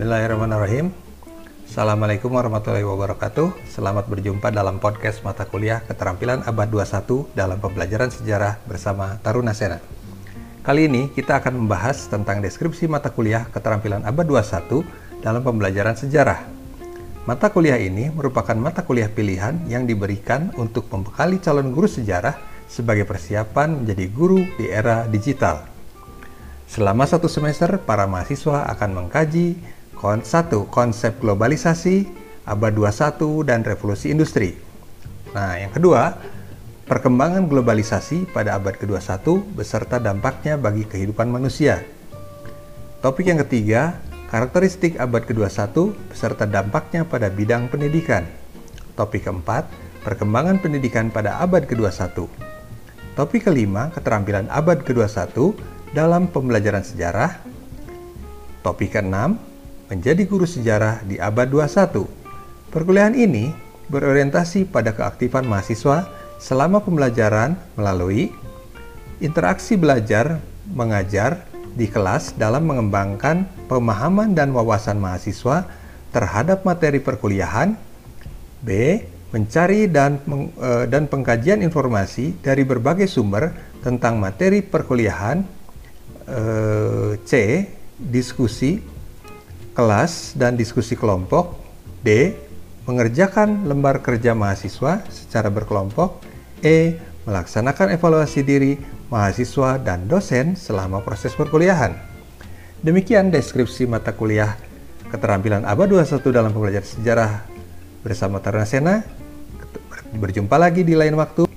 Bismillahirrahmanirrahim. Assalamualaikum warahmatullahi wabarakatuh. Selamat berjumpa dalam podcast mata kuliah keterampilan abad 21 dalam pembelajaran sejarah bersama Taruna Sena. Kali ini kita akan membahas tentang deskripsi mata kuliah keterampilan abad 21 dalam pembelajaran sejarah. Mata kuliah ini merupakan mata kuliah pilihan yang diberikan untuk membekali calon guru sejarah sebagai persiapan menjadi guru di era digital. Selama satu semester, para mahasiswa akan mengkaji satu konsep globalisasi abad 21 dan revolusi industri. Nah, yang kedua, perkembangan globalisasi pada abad ke-21 beserta dampaknya bagi kehidupan manusia. Topik yang ketiga, karakteristik abad ke-21 beserta dampaknya pada bidang pendidikan. Topik keempat, perkembangan pendidikan pada abad ke-21. Topik kelima, keterampilan abad ke-21 dalam pembelajaran sejarah. Topik keenam, menjadi guru sejarah di abad 21. Perkuliahan ini berorientasi pada keaktifan mahasiswa selama pembelajaran melalui interaksi belajar mengajar di kelas dalam mengembangkan pemahaman dan wawasan mahasiswa terhadap materi perkuliahan. B. Mencari dan e, dan pengkajian informasi dari berbagai sumber tentang materi perkuliahan. E, C. Diskusi kelas dan diskusi kelompok. D. Mengerjakan lembar kerja mahasiswa secara berkelompok. E. Melaksanakan evaluasi diri mahasiswa dan dosen selama proses perkuliahan. Demikian deskripsi mata kuliah keterampilan abad 21 dalam pembelajaran sejarah bersama Taruna Sena. Berjumpa lagi di lain waktu.